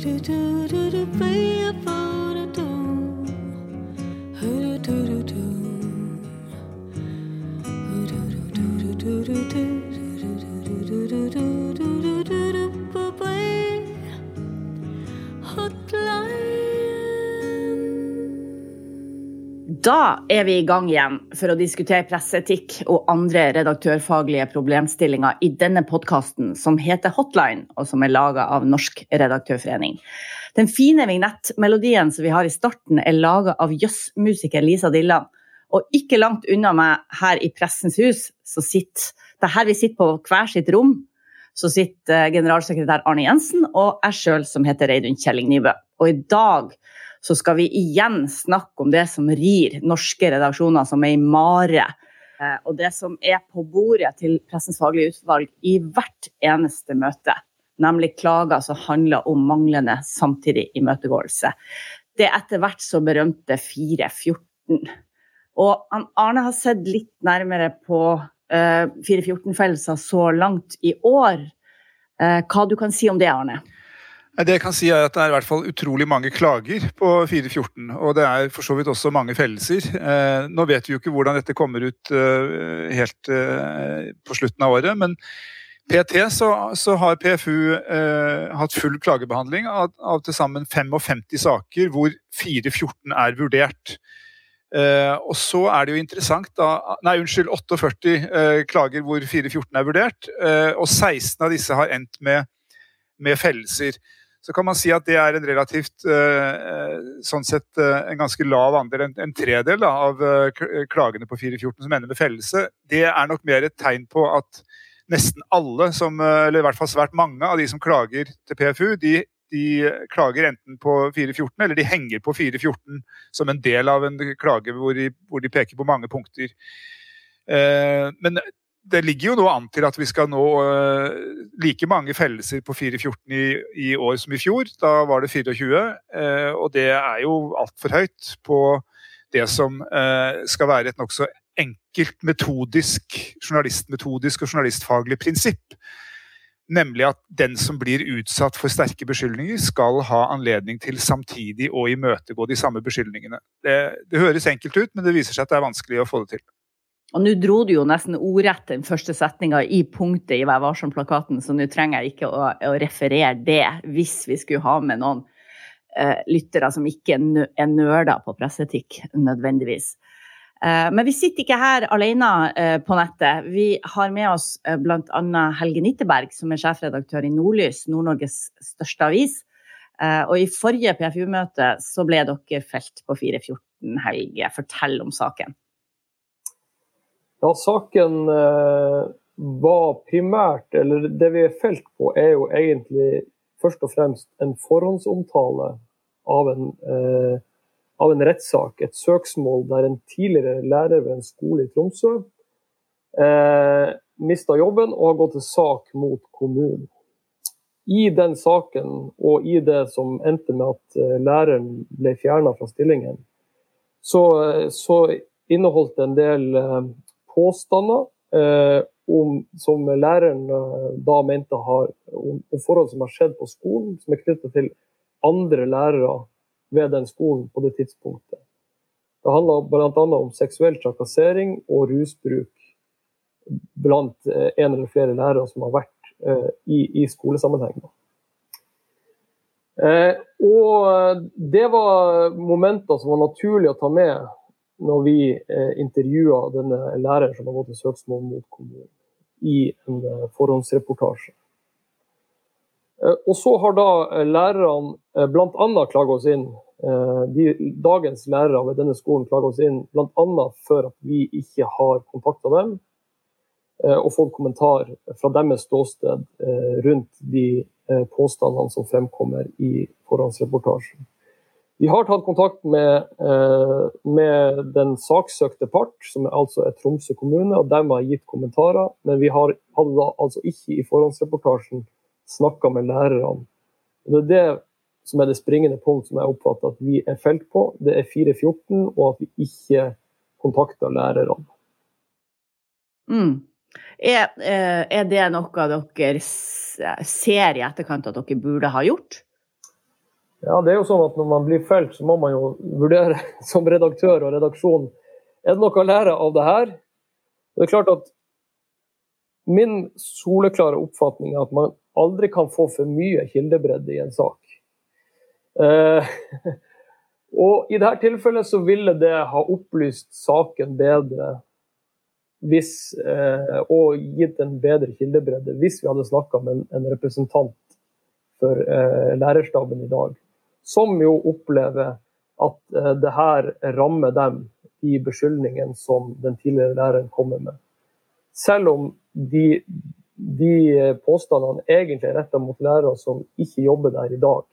do do do do. Da er vi i gang igjen for å diskutere presseetikk og andre redaktørfaglige problemstillinger i denne podkasten som heter Hotline, og som er laga av Norsk redaktørforening. Den fine vignettmelodien som vi har i starten, er laga av jazzmusiker Lisa Dilland. Og ikke langt unna meg her i Pressens hus, så sitter det er her vi sitter på hver sitt rom, så sitter generalsekretær Arne Jensen og jeg sjøl som heter Reidun Kjelling Nybø. Og i dag så skal vi igjen snakke om det som rir norske redaksjoner som ei mare. Eh, og det som er på bordet til Pressens faglige utvalg i hvert eneste møte. Nemlig klager som handler om manglende samtidig imøtegåelse. Det etter hvert så berømte 414. Og Arne har sett litt nærmere på 414-fellelser eh, så langt i år. Eh, hva du kan si om det, Arne? Det jeg kan si er at det er i hvert fall utrolig mange klager på 414. Og det er for så vidt også mange fellelser. Eh, nå vet vi jo ikke hvordan dette kommer ut eh, helt eh, på slutten av året, men PT så, så har PFU hatt full klagebehandling av, av til sammen 55 saker hvor 414 er vurdert. Eh, og så er det jo interessant da Nei, unnskyld, 48 eh, klager hvor 414 er vurdert, og 16 av disse har endt med, med fellelser så kan man si at det er en relativt eh, sånn sett eh, en ganske lav andel, en, tredel da, av eh, klagene på 414 som ender med fellelse. Det er nok mer et tegn på at nesten alle, som, eller i hvert fall svært mange av de som klager til PFU, de, de klager enten på 414 eller de henger på 414 som en del av en klage hvor de, hvor de peker på mange punkter. Men det ligger jo nå an til at vi skal nå uh, like mange fellelser på 4.14 i, i, år som i fjor. Da var det 24, uh, og det er jo altfor høyt på det som uh, skal være et nokså enkelt metodisk, journalistmetodisk og journalistfaglig prinsipp. Nemlig at den som blir utsatt for sterke beskyldninger, skal ha anledning til samtidig å imøtegå de samme beskyldningene. Det, det høres enkelt ut, men det viser seg at det er vanskelig å få det til. Og nå dro du jo nesten ordrett den første setninga i punktet i Vær varsom-plakaten, så nå trenger jeg ikke å, å, referere det hvis vi skulle ha med noen eh, lyttere som ikke er nerder på presseetikk nødvendigvis. Eh, men vi sitter ikke her alene eh, på nettet. Vi har med oss eh, bl.a. Helge Nitteberg, som er sjefredaktør i Nordlys, Nord-Norges største avis. Og i forrige PFU-møte så ble dere felt på 414, Helge. Fortell om saken. Ja, saken eh, var primært, eller det vi er felt på, er jo egentlig først og fremst en forhåndsomtale av en, eh, av en rettssak. Et søksmål der en tidligere lærer ved en skole i Tromsø eh, mista jobben og har gått til sak mot kommunen. I den saken og i det som endte med at eh, læreren ble fjerna fra stillingen, så, eh, så inneholdt en del påstander eh, om, som læreren eh, da mente har, om, om, forhold som har skjedd på skolen, som er knyttet til andre lærere ved den skolen på det tidspunktet. Det handler bl.a. om seksuell trakassering og rusbruk blant eh, en eller flere lærere som har vært eh, i, i, skolesammenheng. Eh, og det var momenter som var naturlig å ta med når vi eh, intervjua denne læreren som har gått i søksmål mot kommunen, i en eh, forhåndsreportasje. Eh, og så har da eh, lærerne bl.a. klaga oss inn de, Dagens lærere ved denne skolen klager oss inn bl.a. for at vi ikke har kontakta dem og fått kommentar fra deres ståsted rundt de påstandene som fremkommer i forhåndsreportasjen. Vi har tatt kontakt med, eh, med, den saksøkte part, som er altså er Tromsø kommune, og de har gitt kommentarer. Men vi har, hadde altså ikke i forhåndsreportasjen snakka med lærerne. Og det er det som er det springende punkt som jeg oppfatter at vi er felt på. Det er 414, og at vi ikke kontakter lærerne. Mm. Er, eh, er, det noe dere ser i etterkant at dere burde ha gjort? Ja, det er jo sånn at Når man blir felt, så må man jo vurdere som redaktør og redaksjon er det noe å lære av det her. Det er klart at Min soleklare oppfatning er at man aldri kan få for mye kildebredde i en sak. Eh, og I dette tilfellet så ville det ha opplyst saken bedre hvis, eh, og gitt en bedre kildebredde hvis vi hadde snakka med en, en, representant for eh, lærerstaben i dag, som jo opplever at eh, det her rammer dem i beskyldningen som den tidligere læreren kommer med. Selv om de, de påstandene egentlig er retta mot lærere som ikke jobber der i dag,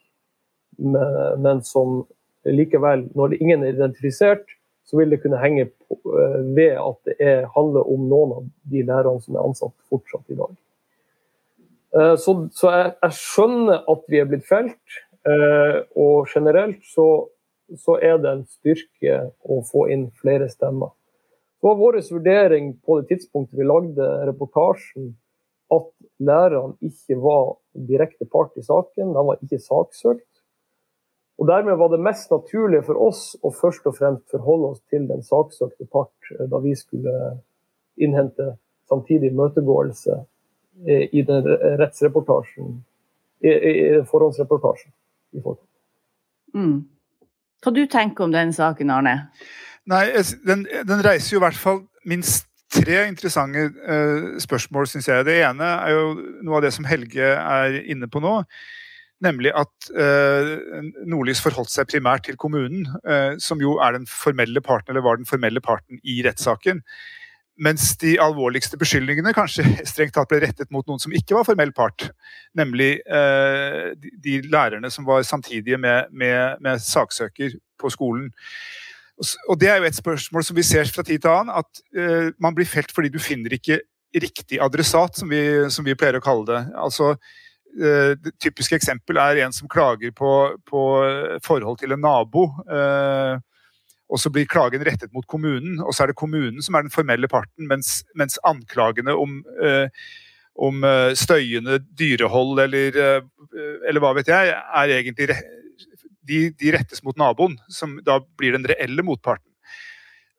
men som likevel, når ingen er identifisert, så vil det kunne henge eh, ved at det er, handler om noen av de lærerne som er ansatt fortsatt i dag. Eh, så, så jeg, jeg, skjønner at vi er blitt felt, og generelt så, så er det en styrke å få inn flere stemmer. Så var vår vurdering på det tidspunktet vi lagde reportasjen, at lærerne ikke var direkte part i saken, de var ikke saksøkt. Og Dermed var det mest naturlige for oss å først og fremst forholde oss til den saksøkte part eh, da vi skulle innhente samtidig møtegåelse eh, i den rettsreportasjen, i, i forhåndsreportasjen. I Mm. Hva du tenker om den saken, Arne? Nei, den, den, reiser jo i hvert fall minst tre interessante uh, spørsmål, syns jeg. Det ene er jo noe av det som Helge er inne på nå. Nemlig at uh, Nordlys forholdt seg primært til kommunen, uh, som jo er den formelle parten, eller var den formelle parten i rettssaken. Mens de alvorligste beskyldningene kanskje strengt tatt ble rettet mot noen som ikke var formell part. Nemlig eh, de, lærerne som var samtidige med, med, med, saksøker på skolen. Og Det er jo et spørsmål som vi ser fra tid til annen, at man blir felt fordi du finner ikke riktig adressat, som vi, som vi pleier å kalle det. Altså Eh, det typiske eksempel er en som klager på, på forhold til en nabo. Eh, og så blir klagen rettet mot kommunen, og så er det kommunen som er den formelle parten, mens, mens anklagene om, eh, om, støyende dyrehold eller, eller, hva vet jeg, er egentlig de, de, rettes mot naboen, som da blir den reelle motparten.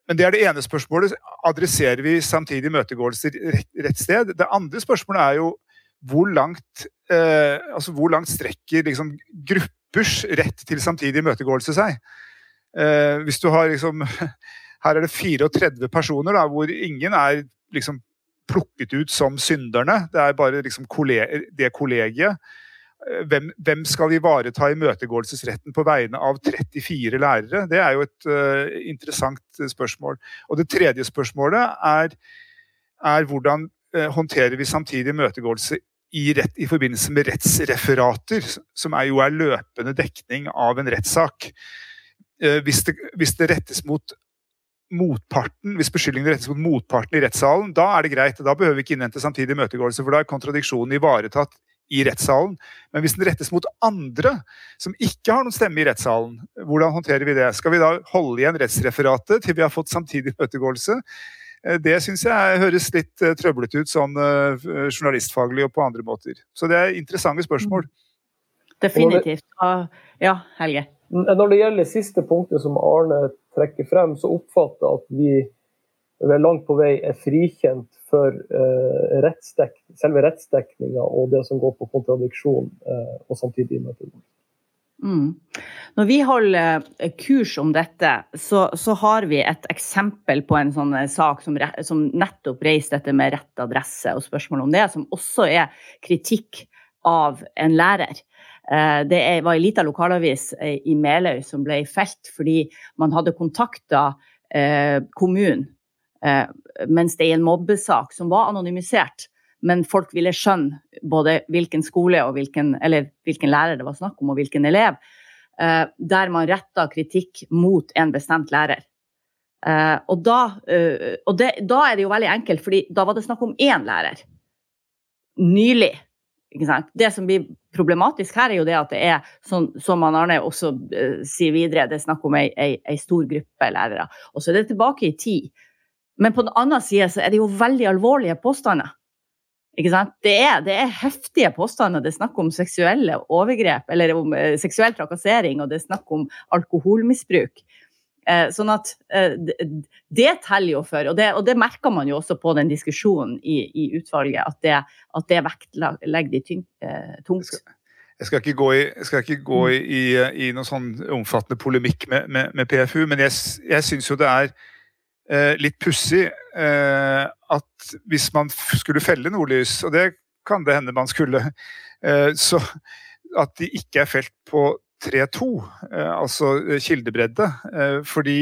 Men det er det ene spørsmålet. Adresserer vi samtidig møtegåelse rett sted? Det andre spørsmålet er jo hvor langt, eh, altså hvor langt strekker liksom, gruppers rett til samtidig imøtegåelse seg? Eh, hvis du har liksom Her er det 34 personer da, hvor ingen er liksom plukket ut som synderne. Det er bare liksom kolleg det kollegiet. Eh, hvem, hvem, skal ivareta imøtegåelsesretten på vegne av 34 lærere? Det er jo et uh, interessant spørsmål. Og Det tredje spørsmålet er, er hvordan uh, håndterer vi samtidig imøtegåelse i, i, forbindelse med rettsreferater, som er jo er løpende dekning av en rettssak. Eh, hvis det, hvis det, rettes mot motparten, hvis beskyldningene rettes mot motparten i rettssalen, da er det greit. Da behøver vi ikke innhente samtidig imøtegåelse, for da er kontradiksjonen ivaretatt i rettssalen. Men hvis den rettes mot andre som ikke har noen stemme i rettssalen, hvordan håndterer vi det? Skal vi da holde igjen rettsreferatet til vi har fått samtidig imøtegåelse? Eh, det syns jeg høres litt eh, trøblete ut sånn journalistfaglig og på andre måter. Så det er interessante spørsmål. Mm. Definitivt. Ja, Helge? Når det gjelder siste punktet som Arne trekker frem, så oppfatter jeg at vi vel langt på vei er frikjent for uh, rettsdek selve rettsdekninga og det som går på kontradiksjon uh, og samtidig imøtegåelse. Mm. Når vi holder eh, kurs om dette, så, så, har vi et eksempel på en sånn sak som, som nettopp reiser dette med rett adresse og spørsmål om det, som også er kritikk av en lærer. Eh, det var ei lita lokalavis i Meløy som ble felt fordi man hadde kontakta kommunen mens det er en mobbesak som var anonymisert men folk ville skjønne både hvilken skole og hvilken, eller hvilken lærer det var snakk om, og hvilken elev, eh, der man retta kritikk mot en bestemt lærer. Eh, og, da, eh, og det, da, er det jo veldig enkelt, fordi da var det snakk om én lærer. Nylig. Det som blir problematisk her, er jo det at det er, som, som Arne også uh, sier videre, det er snakk om ei, ei, ei, stor gruppe lærere. Og så er det tilbake i tid. Men på den annen side så er det jo veldig alvorlige påstander. Ikke sant? Det er, det er heftige påstander. Det er snakk om seksuelle overgrep, eller om uh, seksuell trakassering, og det er snakk om alkoholmisbruk. Eh, sånn at eh, det teller jo for, og det, og det, merker man jo også på den diskusjonen i, i utvalget, at det, at det vektlegger de tyng, eh, tungt. Jeg skal ikke gå i, ikke gå i, i, i noen sånn omfattende polemikk med, med, med PFU, men jeg, jeg syns jo det er eh, litt pussig eh, at hvis man skulle felle nordlys, og det kan det hende man skulle, eh, så at de ikke er felt på 3-2, eh, altså eh, kildebredde. Eh, fordi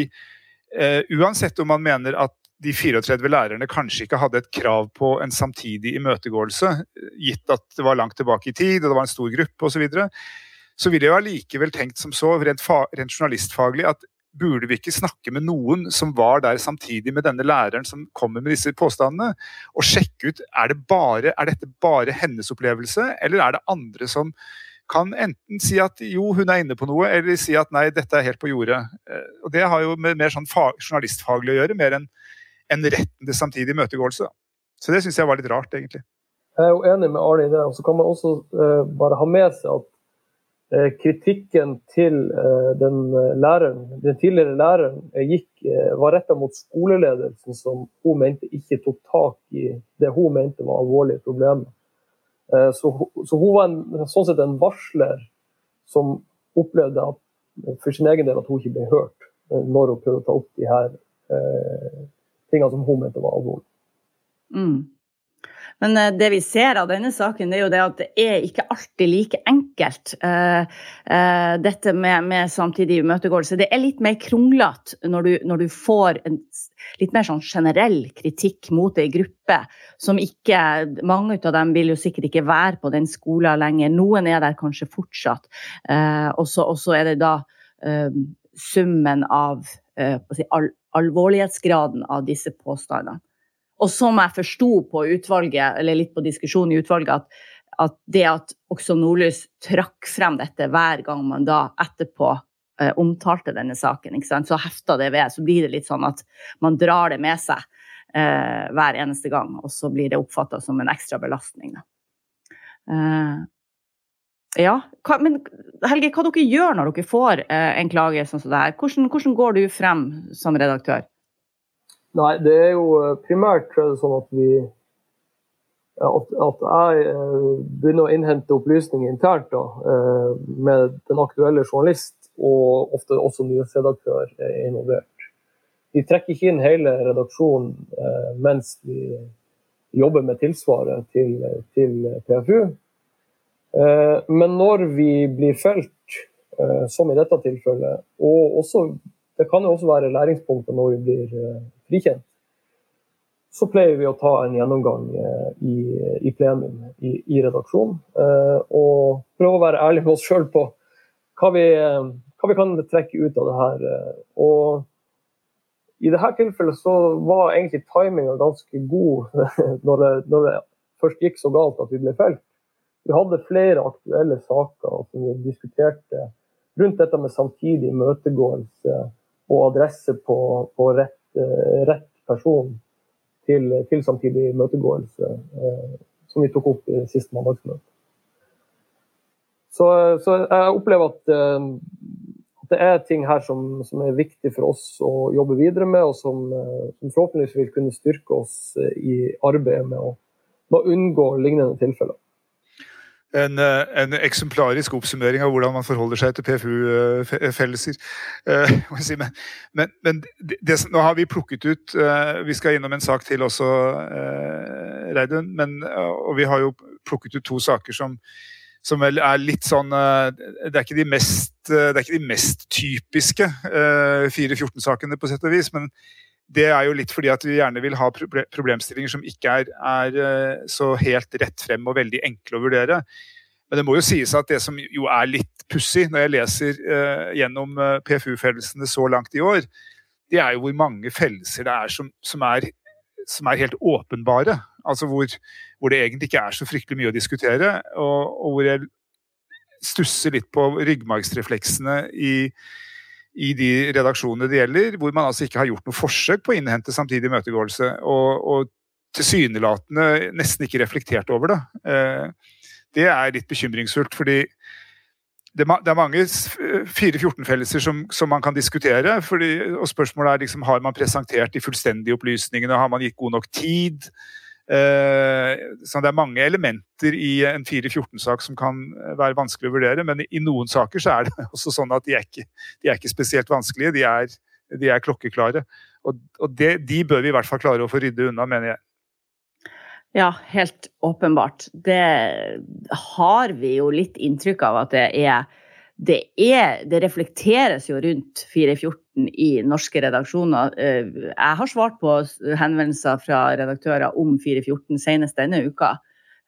uansett om man mener at de 34 lærerne kanskje ikke hadde et krav på en samtidig imøtegåelse, gitt at det var langt tilbake i tid og det var en stor gruppe osv., så, videre, så ville jeg allikevel tenkt som så, rent, rent, journalistfaglig, at burde vi ikke snakke med noen som var der samtidig med denne læreren som kommer med disse påstandene, og sjekke ut er, det bare, er dette bare hennes opplevelse, eller er det andre som kan enten si at jo, hun er inne på noe, eller si at nei, dette er helt på jordet. Eh, og Det har jo med mer sånn journalistfaglig å gjøre, mer enn en retten til samtidig imøtegåelse. Så det syns jeg var litt rart, egentlig. Jeg er jo enig med Arne i det. og Så kan man også uh, bare ha med seg at uh, kritikken til uh, den, læreren, den tidligere læreren gikk, var retta mot skoleledelsen, som hun mente ikke tok tak i det hun mente var alvorlige problemer. Eh, så, så, hun var en, sånn sett en varsler som opplevde at, for sin egen del at hun ikke ble hørt eh, når hun prøvde å ta opp de her eh, tingene som hun mente var alvorlige. Mm. Men det vi ser av denne saken, det er jo det at det er ikke alltid like enkelt. Dette med, med, samtidig imøtegåelse. Det er litt mer kronglete når, når, du får en litt mer sånn generell kritikk mot ei gruppe som ikke Mange av dem vil jo sikkert ikke være på den skolen lenger. Noen er der kanskje fortsatt. og så er det da summen av al alvorlighetsgraden av disse påstandene. Og som jeg forsto på utvalget, eller litt på diskusjonen i utvalget, at, at det at også Nordlys trakk frem dette hver gang man da etterpå eh, omtalte denne saken, så hefta det ved. Så blir det litt sånn at man drar det med seg eh, hver eneste gang, og så blir det oppfatta som en ekstra belastning. Eh, ja, hva, men Helge, hva dere gjør når dere får eh, en klage sånn som det her? Hvordan, hvordan går du frem som redaktør? Nei, det er jo eh, primært sånn at vi at, at jeg begynner å innhente opplysninger internt da, med den aktuelle journalist, og ofte også nyhetsredaktør er involvert. Vi trekker ikke inn hele redaksjonen mens vi jobber med tilsvaret til, til PFU. Men når vi blir felt, som i dette tilfellet, og også, det kan jo også være læringspunkter når vi blir frikjent, så pleier vi å ta en gjennomgang eh, i, i plenum i, i redaksjonen. Eh, og prøve å være ærlige med oss sjøl på hva vi, eh, vi, kan trekke ut av det her. Og i dette tilfellet så var egentlig timinga ganske god når det, når det, først gikk så galt at vi ble felt. Vi hadde flere aktuelle saker som vi diskuterte rundt dette med samtidig imøtegåelse og adresse på, på rett Eh, rett person til, til samtidig møtegåelse, eh, som vi tok opp i siste mandagsmøte. Så, så, jeg opplever at, eh, det er ting her som, som, er viktig for oss å jobbe videre med, og som, som forhåpentligvis vil kunne styrke oss i arbeidet med å, med å unngå lignende tilfeller en, eh, en, eksemplarisk oppsummering av hvordan man forholder seg til PFU-fellelser. Eh, men, men, men det, nå har vi plukket ut eh, Vi skal innom en sak til også, Reidun. Og vi har jo plukket ut to saker som, som er litt sånn Det er ikke de mest, det er ikke de mest typiske 414-sakene, på sett og vis. men det er jo litt fordi at vi gjerne vil ha problemstillinger som ikke er, er, eh, så helt rett frem og veldig enkle å vurdere. Men det må jo sies at det som jo er litt pussig når jeg leser gjennom PFU-fellelsene så langt i år, det er jo hvor mange fellelser det er som, som, er, som er, helt åpenbare. Altså hvor, hvor, det egentlig ikke er så fryktelig mye å diskutere, og, og hvor jeg stusser litt på ryggmargsrefleksene i i de redaksjonene det gjelder, hvor man altså ikke har gjort noe forsøk på å innhente samtidig imøtegåelse. Og, og tilsynelatende nesten ikke reflektert over det. Det er litt bekymringsfullt, fordi det, er mange 414-fellelser som, som, man kan diskutere. Fordi, og Spørsmålet er liksom, har man presentert de fullstendige opplysningene, har man gitt god nok tid? Eh, så Det er mange elementer i en 414-sak som kan være vanskelig å vurdere, men i noen saker så er det også sånn at de er ikke, de er ikke spesielt vanskelige. De er, de er klokkeklare. Og, og det, de bør vi i hvert fall klare å få rydde unna, mener jeg. Ja, helt åpenbart. Det har vi jo litt inntrykk av at det er det, er, det reflekteres jo rundt 414 i norske redaksjoner. Eh, jeg har svart på henvendelser fra redaktører om 414 senest denne uka.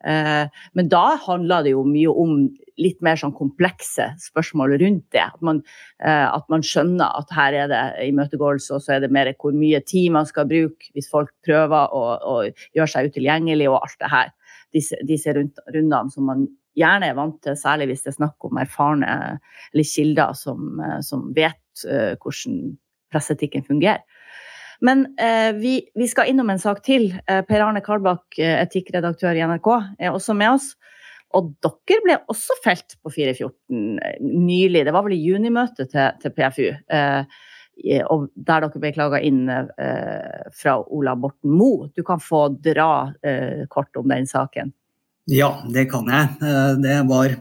Eh, men da handla det jo mye om litt mer sånn komplekse spørsmål rundt det. At man, eh, at man, skjønner at her er det imøtegåelse, og så er det mer hvor mye tid man skal bruke hvis folk prøver å, gjøre seg utilgjengelig og alt det her. Disse, disse rundene som man gjerne er vant til, særlig hvis det er snakk om erfarne eller kilder som, som vet hvordan presseetikken fungerer. Men eh, vi, vi, skal innom en sak til. Eh, per Arne Kalbakk, eh, etikkredaktør i NRK, er også med oss. Og dere ble også felt på 414 eh, nylig. Det var vel i junimøtet til, til PFU. Eh, og der dere ble klaga inn eh, fra Ola Borten Moe. Du kan få dra kort om den saken. Ja, det kan jeg. Eh, det var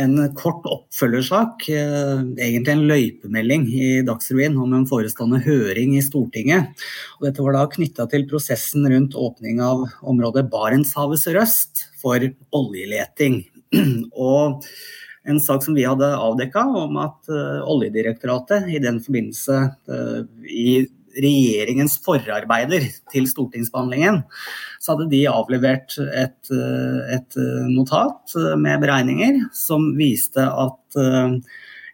en kort oppfølgersak, eh, egentlig en løypemelding i Dagsrevyen om en forestående høring i Stortinget. Og dette var da knytta til prosessen rundt åpning av området Barentshavet sørøst for oljeleting. Og en sak som vi hadde avdekka om at eh, Oljedirektoratet i den forbindelse i regjeringens forarbeider til stortingsbehandlingen, så hadde de avlevert et, et notat med beregninger som viste at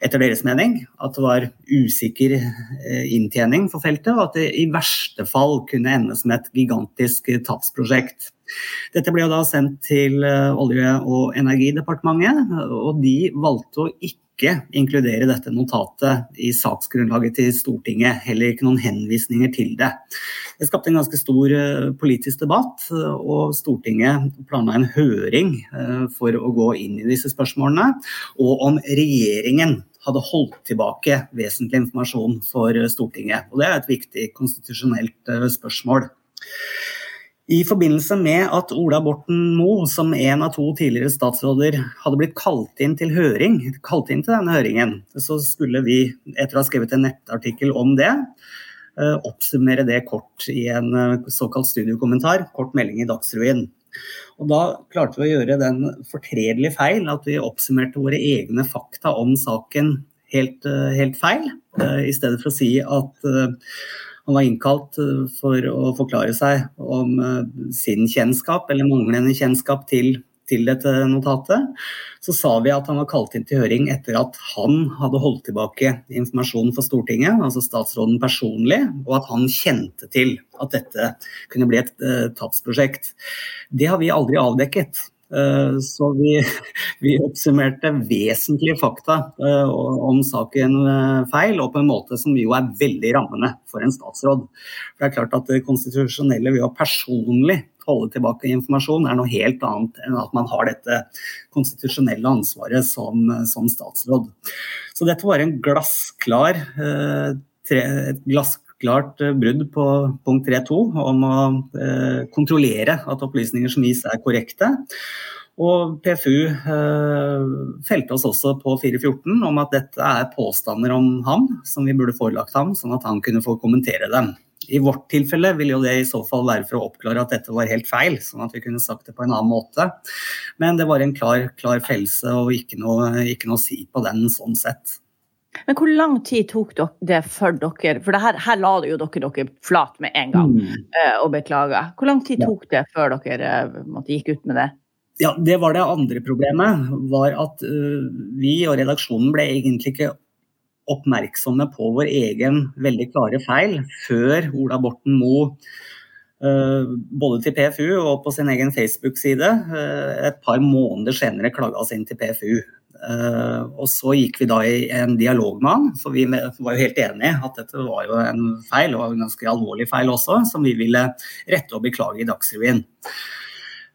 etter deres mening at det var usikker inntjening for feltet, og at det i verste fall kunne ende som et gigantisk tapsprosjekt. Dette ble da sendt til Olje- og energidepartementet, og de valgte å ikke ikke inkludere dette notatet i saksgrunnlaget til Stortinget. Heller ikke noen henvisninger til det. Det skapte en ganske stor eh, politisk debatt, og Stortinget planla en høring eh, for å gå inn i disse spørsmålene. Og om regjeringen hadde holdt tilbake vesentlig informasjon for Stortinget. Og det er et viktig konstitusjonelt eh, spørsmål. I forbindelse med at Ola Borten Moe, som en av to tidligere statsråder, hadde blitt kalt inn til høring, kalt inn til denne høringen, så skulle vi, etter å ha skrevet en nettartikkel om det, eh, oppsummere det kort i en eh, såkalt studiokommentar, kort melding i Dagsrevyen. Og Da klarte vi å gjøre den fortredelige feil at vi oppsummerte våre egne fakta om saken helt, eh, helt feil, i stedet for å si at han var innkalt eh, for å forklare seg om eh, sin kjennskap, eller manglende kjennskap til, til dette notatet. Så sa vi at han var kalt inn til høring etter at han hadde holdt tilbake informasjon for Stortinget, altså statsråden personlig, og at han kjente til at dette kunne bli et uh, tapsprosjekt. Det har vi aldri avdekket. Eh, så vi, vi, oppsummerte vesentlige fakta eh, om saken eh, feil, og på en måte som jo er veldig rammende for en statsråd. For Det er klart at det konstitusjonelle ved å personlig holde tilbake informasjon er noe helt annet enn at man har dette konstitusjonelle ansvaret som, som statsråd. Så dette var en glassklar, et glass, klart eh, brudd på punkt 3.2 om å eh, kontrollere at opplysninger som gis er korrekte. Og PFU eh, felte oss også på 414 om at dette er påstander om ham som vi burde forelagt ham, sånn at han kunne få kommentere dem. I vårt tilfelle vil jo det i så fall være for å oppklare at dette var helt feil, sånn at vi kunne sagt det på en annen måte. Men det var en klar, klar fellelse og ikke noe, ikke noe å si på den sånn sett. Men hvor lang tid tok det for dere For her, her, la jo dere dere flat med en gang mm. uh, og beklaga. Hvor lang tid tok det før dere uh, måtte, gikk ut med det? Ja, Det var det andre problemet. var at uh, Vi og redaksjonen ble egentlig ikke oppmerksomme på vår egen veldig klare feil før Ola Borten Moe Både til PFU og på sin egen Facebook-side. Et par måneder senere klaga oss inn til PFU. Og så gikk vi da i en dialog med han, for vi var jo helt enige at dette var jo en feil, og en ganske alvorlig feil også, som vi ville rette og beklage i Dagsrevyen.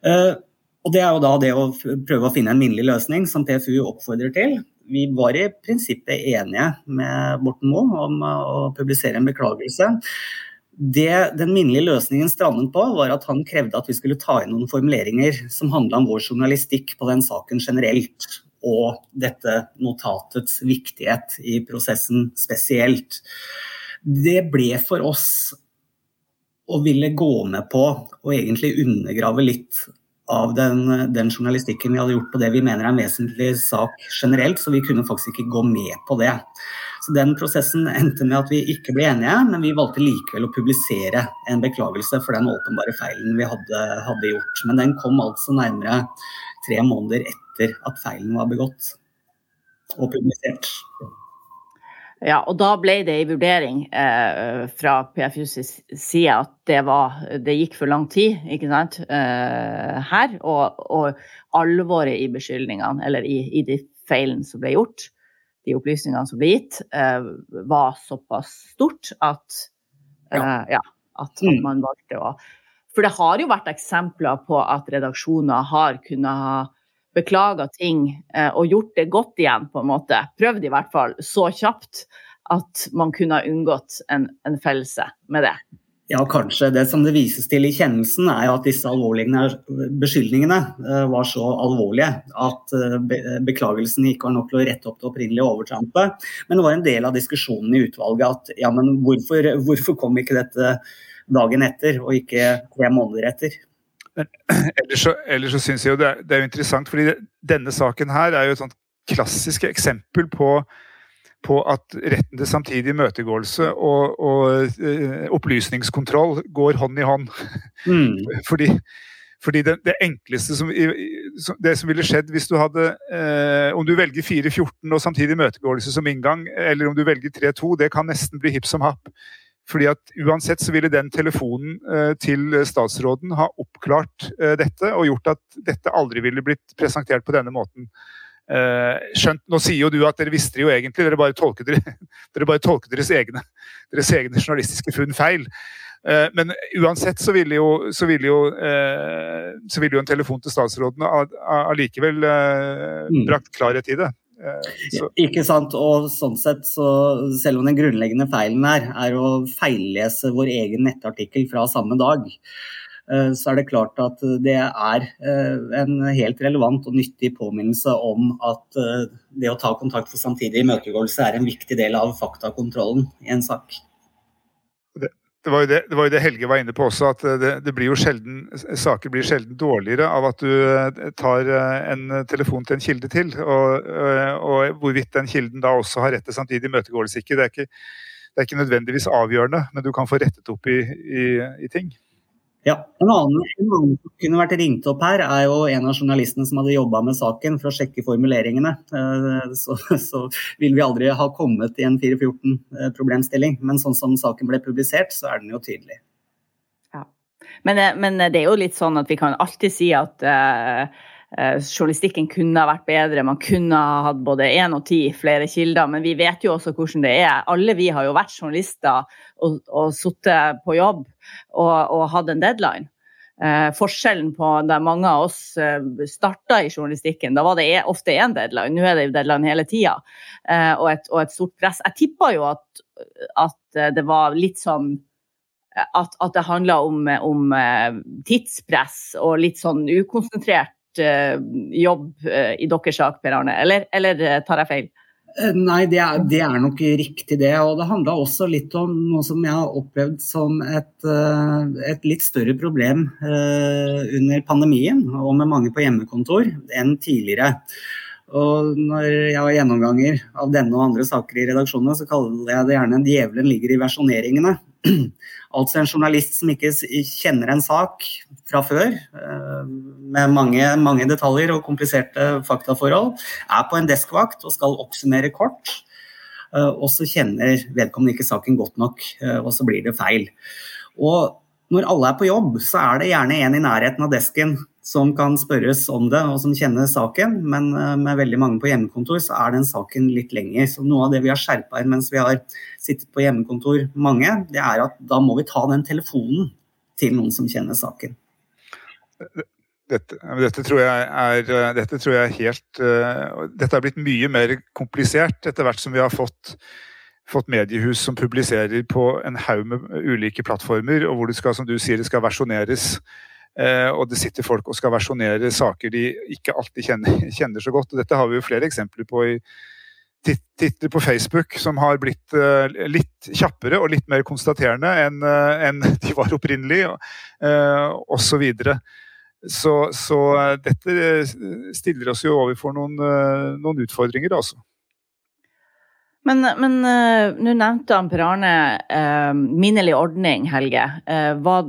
Og Det er jo da det å prøve å finne en minnelig løsning, som PFU oppfordrer til. Vi var i prinsippet enige med Borten Moe om å publisere en beklagelse. Det den minnelige løsningen strandet på, var at han krevde at vi skulle ta inn noen formuleringer som handla om vår journalistikk på den saken generelt, og dette notatets viktighet i prosessen spesielt. Det ble for oss å ville gå med på og egentlig undergrave litt av den, den, journalistikken vi hadde gjort på det vi mener er en vesentlig sak generelt, så vi kunne faktisk ikke gå med på det. Så Den prosessen endte med at vi ikke ble enige, men vi valgte likevel å publisere en beklagelse for den åpenbare feilen vi hadde, hadde gjort. Men den kom altså nærmere tre måneder etter at feilen var begått og publisert. Ja, og da ble det en vurdering eh, fra PFUs side at det, var, det, gikk for lang tid ikke sant, eh, her. Og, og, alvoret i beskyldningene, eller i, i de feilene som ble gjort, de opplysningene som ble gitt, eh, var såpass stort at, ja. Eh, ja, at, at man valgte å For det har jo vært eksempler på at redaksjoner har kunnet ha beklaga ting eh, og gjort det godt igjen, på en måte. Prøvd i hvert fall så kjapt at man kunne ha unngått en, en fellelse med det. Ja, kanskje. Det som det vises til i kjennelsen, er at disse alvorlige beskyldningene eh, var så alvorlige at eh, beklagelsen ikke var nok til å rette opp det opprinnelige overtrampet. Men det var en del av diskusjonen i utvalget at ja, men hvorfor, hvorfor kom ikke dette dagen etter og ikke tre måneder etter? Men ellers så, ellers så synes jeg jo det er, det er, interessant, fordi denne saken her er jo et sånt klassisk eksempel på, på at retten til samtidig imøtegåelse og, og uh, opplysningskontroll går hånd i hånd. Mm. fordi, fordi det, det, enkleste som, det som ville skjedd hvis du hadde eh, Om du velger 4.14 og samtidig imøtegåelse som inngang, eller om du velger 3.2, det kan nesten bli hipp som happ. Fordi at Uansett så ville den telefonen eh, til statsråden ha oppklart eh, dette og gjort at dette aldri ville blitt presentert på denne måten. Eh, skjønt, Nå sier jo du at dere visste det jo egentlig, dere bare tolket, dere, bare tolket deres, egne, deres, egne, journalistiske funn feil. Men uansett så ville jo, så ville jo, så ville jo en telefon til statsråden allikevel mm. brakt klarhet i det. Så. Ikke sant. Og sånn sett, så selv om den grunnleggende feilen her er å feillese vår egen nettartikkel fra samme dag, eh, så er det klart at det er eh, en helt relevant og nyttig påminnelse om at eh, det å ta kontakt for samtidig imøtegåelse er en viktig del av faktakontrollen i en sak det var, det, det var, jo det, Helge var inne på også, at det, det, blir jo sjelden, saker blir sjelden dårligere av at du eh, tar eh, en telefon til en kilde til. Og, eh, og hvorvidt den kilden da også har rett til samtidig imøtegåelse det ikke, det er ikke nødvendigvis avgjørende, men du kan få rettet opp i, i, i ting. Ja, En annen, en annen, som kunne vært ringt opp her, er jo en av journalistene som hadde jobba med saken for å sjekke formuleringene. Eh, så, så vil vi aldri ha kommet i en 414-problemstilling. Men sånn som saken ble publisert, så er den jo tydelig. Ja. Men, eh, men det er jo litt sånn at vi kan alltid si at uh, Eh, journalistikken kunne ha vært bedre, man kunne ha hatt både én og ti flere kilder. Men vi vet jo også hvordan det er. Alle vi har jo vært journalister og, og sittet på jobb og, og hatt en deadline. Eh, forskjellen på der mange av oss eh, starta i journalistikken, da var det e, ofte én deadline. Nå er det jo deadline hele tida, eh, og, og, et stort press. Jeg tippa jo at, at, det var litt sånn at, at det handla om, om, eh, tidspress og litt sånn ukonsentrert Eh, jobb eh, i deres sak, Per Arne, eller, eller eh, tar jeg feil? Nei, det er, det er, nok riktig det. Og det handla også litt om noe som jeg har opplevd som et, et litt større problem under pandemien, og med mange på hjemmekontor, enn tidligere. Og når jeg har gjennomganger av denne og andre saker i redaksjonene, så kaller jeg det gjerne 'djevelen ligger i versjoneringene'. altså en journalist som ikke kjenner en sak fra før, eh, med mange, mange detaljer og kompliserte faktaforhold, er på en deskvakt og skal oppsummere kort. Eh, og så kjenner vedkommende ikke saken godt nok, eh, og så blir det feil. Og når alle er på jobb, så er det gjerne en i nærheten av desken som kan spørres om det, og som kjenner saken. Men eh, med veldig mange på hjemmekontor, så er den saken litt lenger. Så noe av det vi har skjerpa inn mens vi har sittet på hjemmekontor, mange, det er at da må vi ta den telefonen til noen som kjenner saken. Dette, dette, tror er, dette, tror jeg er, helt uh, Dette er blitt mye mer komplisert etter hvert som vi har fått, fått mediehus som publiserer på en haug med ulike plattformer, og hvor det skal, som du sier, det skal versjoneres. Uh, og det sitter folk og skal versjonere saker de ikke alltid kjenner, kjenner, så godt. og Dette har vi jo flere eksempler på i titler på Facebook som har blitt uh, litt kjappere og litt mer konstaterende enn en de var opprinnelig, og osv. Så, så, eh, dette eh, stiller oss jo overfor noen, eh, noen utfordringer, altså. Men, men uh, nå nevnte han Per Arne uh, minnelig ordning, Helge. Uh, hva,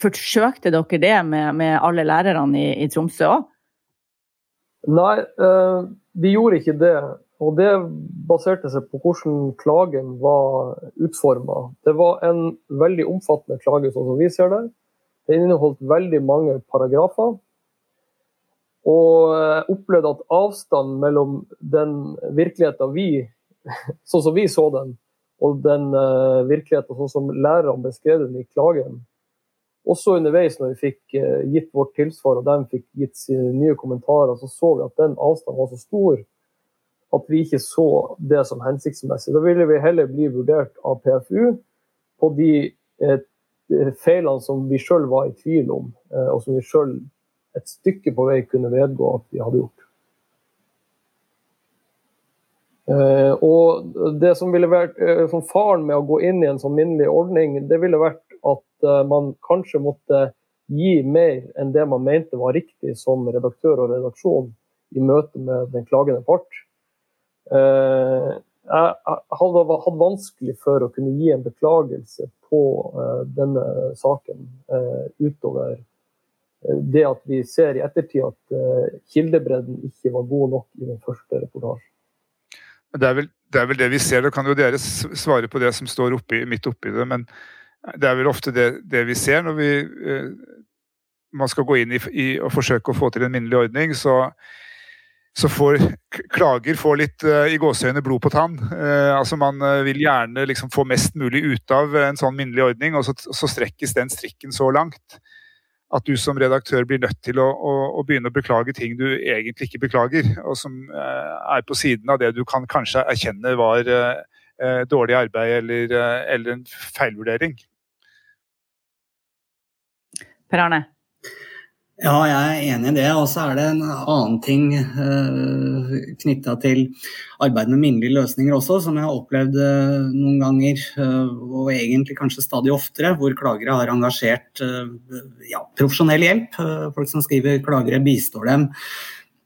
forsøkte dere det med, med alle lærerne i, i Tromsø òg? Nei, vi gjorde ikke det. Og det baserte seg på hvordan klagen var utforma. Det var en veldig omfattende klage, sånn som vi ser det. Den inneholdt veldig mange paragrafer. Og jeg opplevde at avstanden mellom den virkeligheten vi, sånn som vi så den, og den uh, virkeligheten sånn som lærerne beskrev den i klagen, også underveis når vi fikk uh, gitt vårt tilsvar og de fikk gitt sine nye kommentarer, så så vi at den avstanden var så stor at vi ikke så det som hensiktsmessig. Da ville vi heller bli vurdert av PFU på de uh, feilene som vi sjøl var i tvil om, og som vi sjøl et stykke på vei kunne vedgå at vi hadde gjort. Eh, og det som ville vært eh, som Faren med å gå inn i en sånn minnelig ordning, det ville vært at man kanskje måtte gi mer enn det man mente var riktig som redaktør og redaksjon i møte med den klagende part. Jeg hadde hatt vanskelig for å kunne gi en beklagelse på denne saken utover det at vi ser i ettertid at kildebredden ikke var god nok i den første reportasjen. Det er, vel, det er vel det vi ser. Da kan jo dere svare på det som står oppi, midt oppi det. Men det er vel ofte det, det vi ser når vi man skal gå inn i, i og forsøke å få til en minnelig ordning. så så får klager får litt eh, i gåseøyne blod på tann. Eh, altså Man uh, vil gjerne liksom få mest mulig ut av en sånn minnelig ordning, og så, så, strekkes den strikken så langt at du som redaktør blir nødt til å, å, å begynne å beklage ting du egentlig ikke beklager, og som er på siden av det du kan kanskje erkjenne var dårlig arbeid eller, eller en feilvurdering. Per Arne? Ja, jeg er enig i det. Og så er det en annen ting eh, knytta til arbeid med minnelige løsninger også, som jeg har opplevd uh, noen ganger, uh, og egentlig kanskje stadig oftere, hvor klagere har engasjert uh, ja, profesjonell hjelp. folk som skriver klagere, bistår dem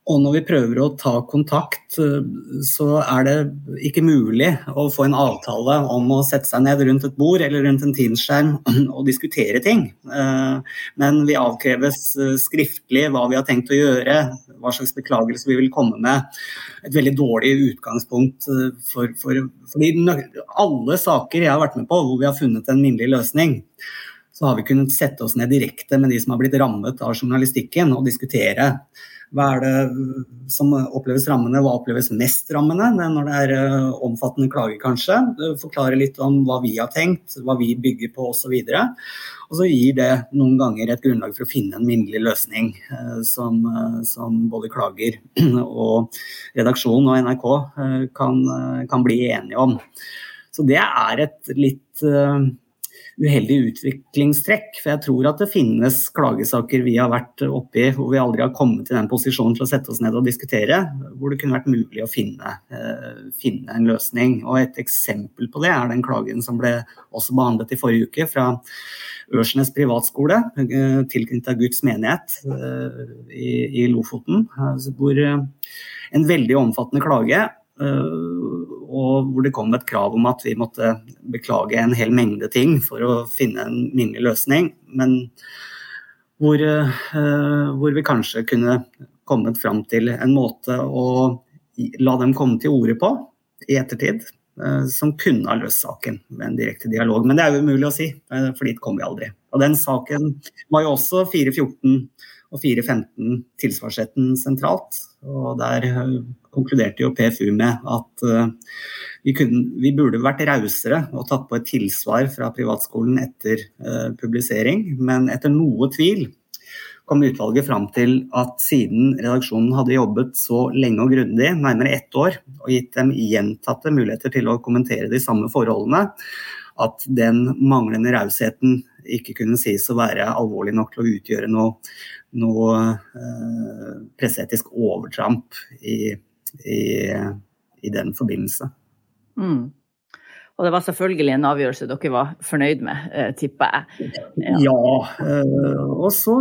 og når vi prøver å ta kontakt, eh, så er det ikke mulig å få en avtale om å sette seg ned rundt et bord eller rundt en Teams-skjerm og diskutere ting. Eh, men vi avkreves eh, skriftlig hva vi har tenkt å gjøre, hva slags beklagelse vi vil komme med. Et veldig dårlig utgangspunkt for, for fordi alle saker jeg har vært med på hvor vi har funnet en minnelig løsning, så har vi kunnet sette oss ned direkte med de som har blitt rammet av journalistikken og diskutere hva er det som oppleves rammende, hva oppleves mest rammende når det er eh, omfattende klager, kanskje. Forklare litt om hva vi har tenkt, hva vi bygger på osv. Og så gir det noen ganger et grunnlag for å finne en minnelig løsning eh, som, eh, som både klager og redaksjon og NRK kan, kan bli enige om. Så det er et litt uheldig utviklingstrekk. For jeg tror at det finnes klagesaker vi har vært oppi hvor vi aldri har kommet til den posisjonen til å sette oss ned og diskutere, hvor det kunne vært mulig å finne, uh, finne en løsning. Og Et eksempel på det er den klagen som ble også behandlet i forrige uke fra Ørsnes privatskole, uh, tilknyttet Guds menighet uh, i, i, Lofoten. hvor en veldig omfattende klage og hvor det kom et krav om at vi måtte beklage en hel mengde ting for å finne en minnelig løsning. Men hvor, uh, hvor, vi kanskje kunne kommet fram til en måte å la dem komme til orde på i ettertid. som kunne ha løst saken med en direkte dialog. Men det er jo umulig å si, for dit kom vi aldri. Og den saken var jo også 414 og 415 tilsvarsretten sentralt. Og der konkluderte jo PFU med at vi, kunne, vi burde vært rausere og tatt på et tilsvar fra privatskolen etter publisering. Men etter noe tvil kom utvalget fram til at siden redaksjonen hadde jobbet så lenge og grundig, nærmere ett år, og gitt dem gjentatte muligheter til å kommentere de samme forholdene, at den manglende rausheten ikke kunne sies å være alvorlig nok til å utgjøre noe, noe eh, presseetisk overtramp i, i, i, den forbindelse. Mm. Og det var selvfølgelig en avgjørelse dere var fornøyd med, eh, tipper jeg. Ja, ja eh, og så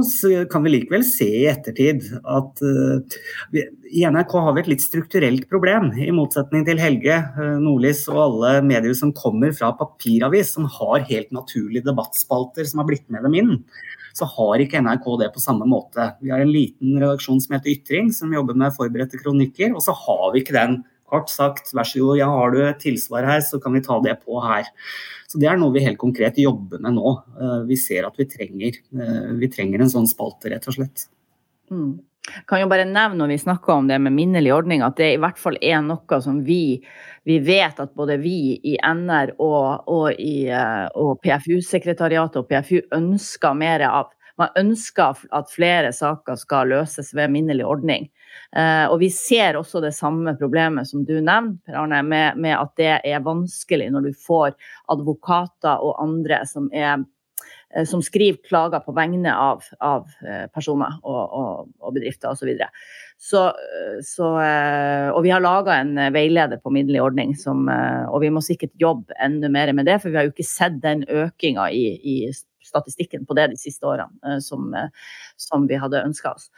kan vi likevel se i ettertid at eh, i NRK har vi et litt strukturelt problem, i motsetning til Helge Nordlys og alle medier som kommer fra papiravis, som har helt naturlige debattspalter som har blitt med dem inn så har ikke NRK det på samme måte. Vi har en liten redaksjon som heter Ytring, som jobber med forberedte kronikker, og så har vi ikke den Kort sagt, vær så god, ja, har du et tilsvar her, så kan vi ta det på her. Så Det er noe vi helt konkret jobber med nå. Eh, vi ser at vi trenger, eh, vi trenger en sånn spalte, rett og slett. Mm. Kan jo bare nevne når vi snakker om det med minnelig ordning, at det i hvert fall er noe som vi, vi vet at både vi i NR og, og, eh, og PFU-sekretariatet og PFU ønsker mer av. Man ønsker at flere saker skal løses ved minnelig ordning. Eh, og vi ser også det samme problemet som du nevner, med, med, at det er vanskelig når du får advokater og andre som, er, som skriver klager på vegne av, av eh, personer og, og, og bedrifter osv. Så, så, og vi har laga en veileder på middelig ordning, som, og vi må sikkert jobbe enda mer med det, for vi har jo ikke sett den økinga i, i statistikken på det de siste årene eh, som, eh, som vi hadde ønska oss.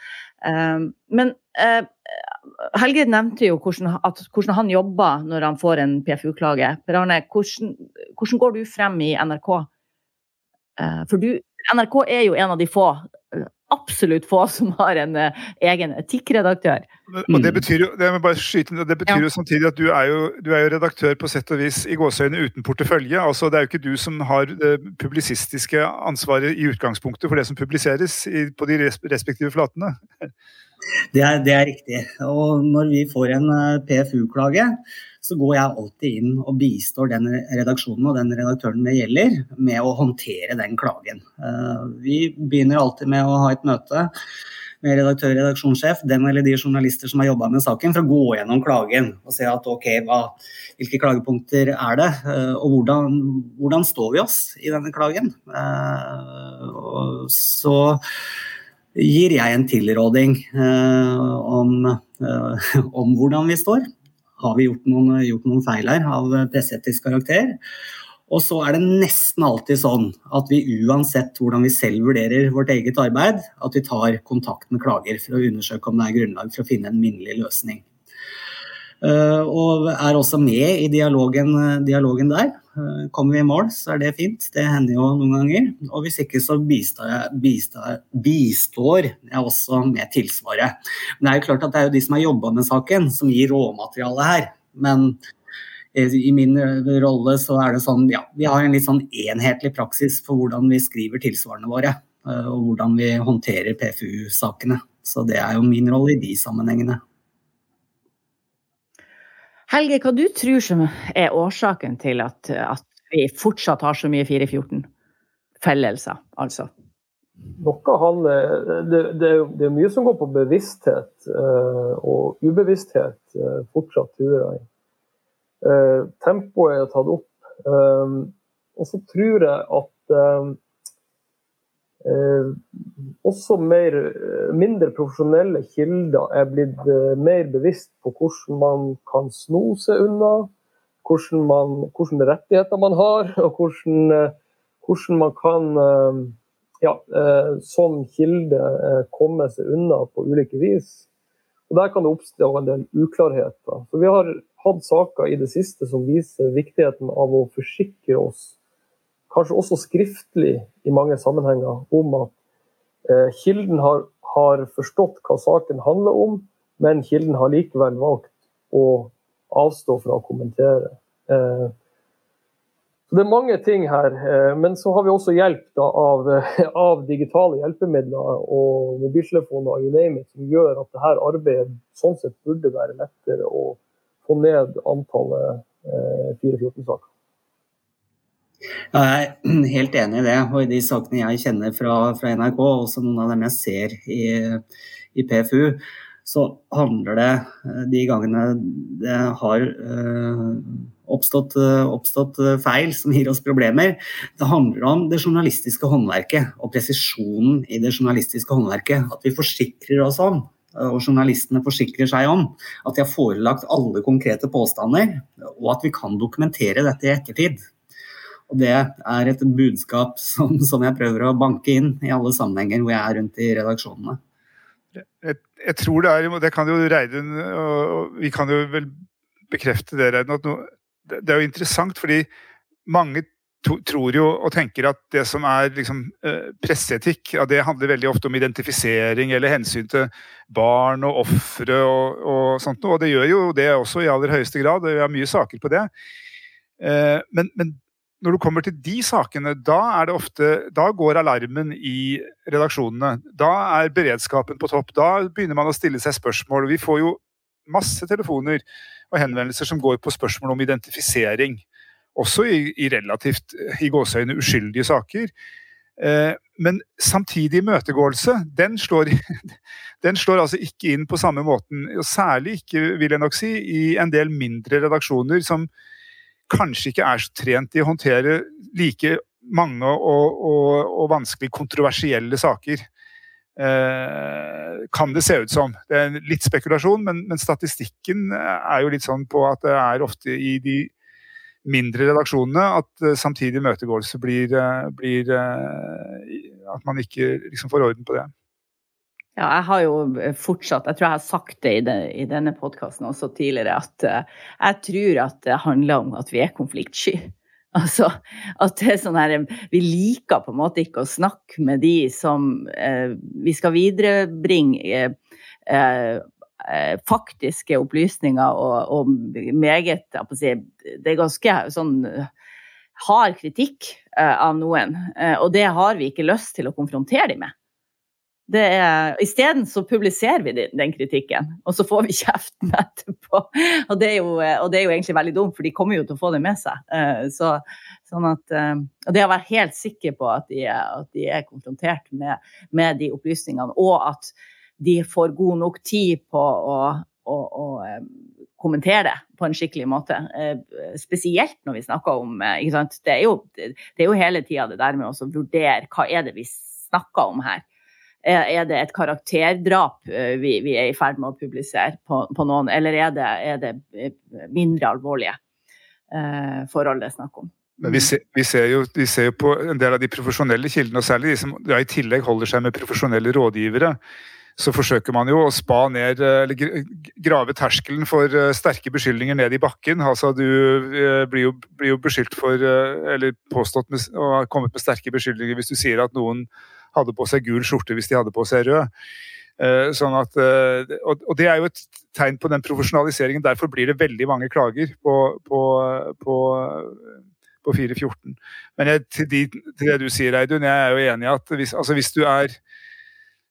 Eh, men Helge nevnte jo hvordan, at, hvordan han jobber når han får en PFU-klage. Per Arne, hvordan, hvordan, går du frem i NRK? For du, NRK er jo en av de få absolutt få som har en uh, egen etikkredaktør. Og Det betyr jo det, skyte, det betyr ja. jo samtidig at du er jo, du er jo, redaktør på sett og vis i gåseøyne uten portefølje. altså Det er jo ikke du som har det publisistiske ansvaret i utgangspunktet for det som publiseres i, på de respektive flatene. Det er, det er, riktig. Og når vi får en eh, PFU-klage, så går jeg alltid inn og bistår den redaksjonen og den redaktøren det gjelder, med å håndtere den klagen. Eh, vi begynner alltid med å ha et møte med redaktør og redaksjonssjef, den eller de journalister som har jobba med saken, for å gå gjennom klagen og se at ok, hva, hvilke klagepunkter er det, eh, og hvordan, hvordan, står vi oss i denne klagen. Og så gir jeg en tilråding eh, om, eh, om, hvordan vi står. Har vi gjort noen, gjort noen feil her av presseetisk karakter? Og så er det nesten alltid sånn at vi uansett hvordan vi selv vurderer vårt eget arbeid, at vi tar kontakt med klager for å undersøke om det er grunnlag for å finne en minnelig løsning. Eh, og er også med i dialogen, dialogen der. Eh, kommer vi i mål, så er det fint. Det hender jo noen ganger. Og hvis ikke, så bistår jeg, bistår, bistår jeg også med tilsvaret. Men det er jo klart at det er jo de som har jobba med saken, som gir råmaterialet her. Men i min rolle så er det sånn, ja, vi har en litt sånn enhetlig praksis for hvordan vi skriver tilsvarene våre. Eh, og hvordan vi håndterer PFU-sakene. Så det er jo min rolle i de sammenhengene. Helge, hva du tror som er årsaken til at, at vi fortsatt har så mye 414? Fellelser, altså. Noe handler, det, det, det, er mye som går på bevissthet uh, og ubevissthet uh, fortsatt, tror jeg. Tempoet er tatt opp. og så tror jeg at Eh, også mer, eh, mindre profesjonelle kilder er blitt eh, mer bevisst på hvordan man kan sno seg unna, hvordan, man, hvordan rettigheter man har, og hvordan, hvordan man kan ja, som kilde komme seg unna på ulike vis. Og Der kan det oppstå en del uklarheter. Så Vi har hatt saker i det siste som viser viktigheten av å forsikre oss kanskje også skriftlig i mange sammenhenger, om at eh, kilden har, har, forstått hva saken handler om, men kilden har likevel valgt å avstå fra å kommentere. Eh, Det er mange ting her, eh, men så har vi også hjelp da, av, av, digitale hjelpemidler og mobiltelefoner you name it, som gjør at dette arbeidet sånn sett burde være lettere å få ned antallet eh, 414-saker. Jeg er helt enig i det. Og i de sakene jeg kjenner fra, fra NRK, og også noen av dem jeg ser i, i, PFU, så handler det eh, de gangene det har øh, oppstått, eh, oppstått, feil som gir oss problemer, det handler om det journalistiske håndverket og presisjonen i det journalistiske håndverket. At vi forsikrer oss om og journalistene forsikrer seg om at de har forelagt alle konkrete påstander, og at vi kan dokumentere dette i ettertid. Og Det er et budskap som, som jeg prøver å banke inn i alle sammenhenger hvor jeg er rundt i redaksjonene. Jeg, jeg, tror det er, det kan jo Reidun og vi kan jo vel bekrefte det, Reidun, at no, det, er jo interessant fordi mange to, tror jo og tenker at det som er liksom, eh, presseetikk, ja, det handler veldig ofte om identifisering eller hensyn til barn og ofre og, og, sånt Og det gjør jo det også i aller høyeste grad, og vi har mye saker på det. Eh, men, men når du kommer til de sakene, da ofte Da går alarmen i redaksjonene. Da er beredskapen på topp. Da begynner man å stille seg spørsmål. Vi får jo masse telefoner og henvendelser som går på spørsmål om identifisering. Også i, i relativt i gåseøyne uskyldige saker. Eh, men samtidig imøtegåelse, den slår, den slår altså ikke inn på samme måten. Og særlig ikke, vil jeg nok si, i en del mindre redaksjoner som kanskje ikke er så trent i å håndtere like mange og, og, og vanskelig kontroversielle saker. Eh, kan det se ut som. Det er litt spekulasjon, men, men, statistikken er jo litt sånn på at det er ofte i de mindre redaksjonene at uh, samtidig møtegåelse blir, uh, blir uh, At man ikke liksom får orden på det. Ja, jeg har jo fortsatt, jeg tror jeg har sagt det i, den, i denne podkasten også tidligere, at uh, jeg tror at det handler om at vi er konfliktsky. Altså at det er sånn her Vi liker på en måte ikke å snakke med de som uh, vi skal viderebringe uh, faktiske opplysninger og, og meget si, Det er ganske sånn hard kritikk av noen, og det har vi ikke lyst til å konfrontere dem med. Isteden så publiserer vi den kritikken, og så får vi kjeften etterpå. Og det, jo, og det, er jo, egentlig veldig dumt, for de kommer jo til å få det med seg. Eh, så, sånn at, eh, og det å være helt sikker på at de, at de er konfrontert med, med, de opplysningene, og at de får god nok tid på å, å, å eh, kommentere det på en skikkelig måte. Spesielt når vi snakker om det er, jo, det er jo hele tida det der med å vurdere hva er det vi snakker om her. Er det et karakterdrap eh, vi, vi er i ferd med å publisere på, på noen, eller er det, er det, eh, mindre alvorlige eh, forhold det er snakk om? Men vi ser, vi, ser jo, vi ser, jo, på en del av de profesjonelle kildene, og særlig de som ja, i tillegg holder seg med profesjonelle rådgivere. Så forsøker man jo å spa ned, eh, eller grave terskelen for sterke beskyldninger ned i bakken. Altså Du blir jo, blir jo beskyldt for, eller påstått med, å ha kommet med sterke beskyldninger hvis du sier at noen hadde på seg gul skjorte hvis de hadde på seg rød. Eh, sånn at, eh, og det er jo et tegn på den profesjonaliseringen. Derfor blir det veldig mange klager på, på, på, på 414. Men jeg, til, de, til, det du sier, Eidun, jeg er jo enig i at hvis, altså hvis, du er,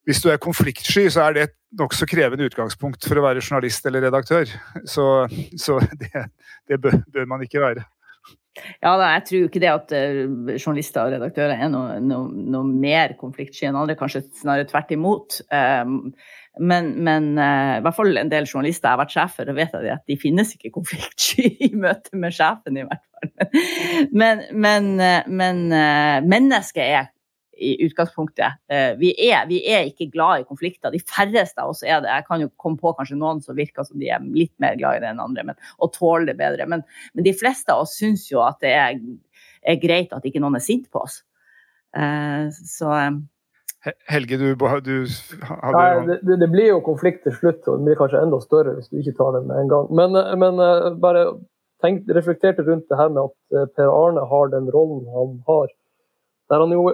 hvis du er konfliktsky, så er det et nokså krevende utgangspunkt for å være journalist eller redaktør. Så, så det, det bør, bør man ikke være. Ja, da, jeg tror ikke det at uh, journalister og redaktører er noe, noe, noe mer konfliktsky enn andre, kanskje snarere tvert imot. Um, men, men uh, i hvert fall en del journalister jeg har vært sjef for, vet at de finnes ikke konfliktsky i møte med sjefen, i hvert fall. Men, men, uh, men mennesket er i utgangspunktet. Eh, vi er, vi er, ikke glad i konflikter. De færreste av oss er det. Jeg kan jo komme på kanskje noen som virker som de er litt mer glad i det enn andre, men, og tåler det bedre. Men, men, de fleste av oss syns jo at det er, er, greit at ikke noen er sint på oss. Uh, så Helge, du, du hadde Nei, det, det, blir jo konflikt til slutt, og det blir kanskje enda større hvis du ikke tar det med en gang. Men, men bare tenk, reflekterte rundt det her med at Per Arne har den rollen han har. Der han jo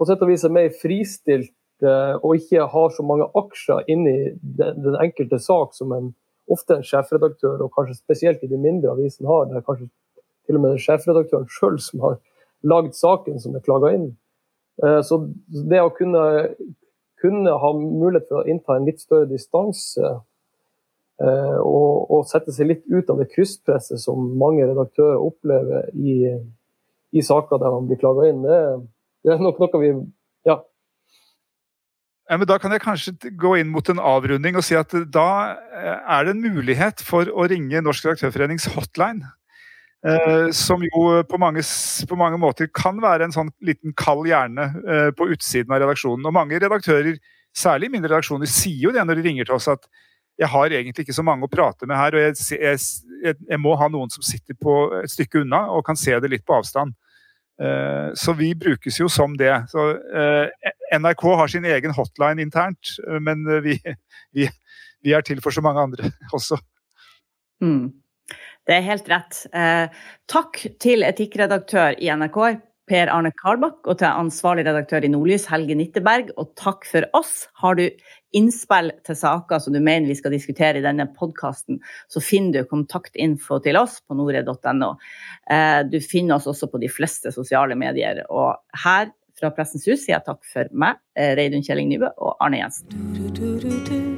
på sett og vis er mer fristilt eh, og ikke har så mange aksjer inni den, enkelte sak som en, ofte en sjefredaktør, og kanskje spesielt i de mindre avisene har, Det er kanskje til og med sjefredaktøren sjøl som har lagd saken som er klaga inn. Eh, så det å kunne, kunne, ha mulighet for å innta en litt større distanse eh, og, og, sette seg litt ut av det krysspresset som mange redaktører opplever i, i saker der man blir klaga inn, det, det, er nok noe vi ja. ja men da kan jeg kanskje gå inn mot en avrunding og si at da eh, er det en mulighet for å ringe Norsk Redaktørforenings hotline. Eh, som jo på mange, på mange, måter kan være en sånn liten kald hjerne eh, på utsiden av redaksjonen. Og mange redaktører, særlig mindre redaksjoner, sier jo det når de ringer til oss at jeg har egentlig ikke så mange å prate med her, og jeg, jeg, jeg må ha noen som sitter på et stykke unna og kan se det litt på avstand. Eh, så vi brukes jo som det. Så eh, NRK har sin egen hotline internt, men vi, vi, vi er til for så mange andre også. Mm. Det er helt rett. Eh, takk til etikkredaktør i NRK, Per Arne Karbakk, og til ansvarlig redaktør i Nordlys, Helge Nitteberg. Og takk for oss. Har du innspill til saker som du mener vi skal diskutere i denne podkasten, så finner du kontaktinfo til oss på nore.no. Eh, du finner oss også på de fleste sosiale medier. Og her fra Pressens Hus sier jeg takk for meg, eh, Reidun Kjelling Nybø og Arne Jensen.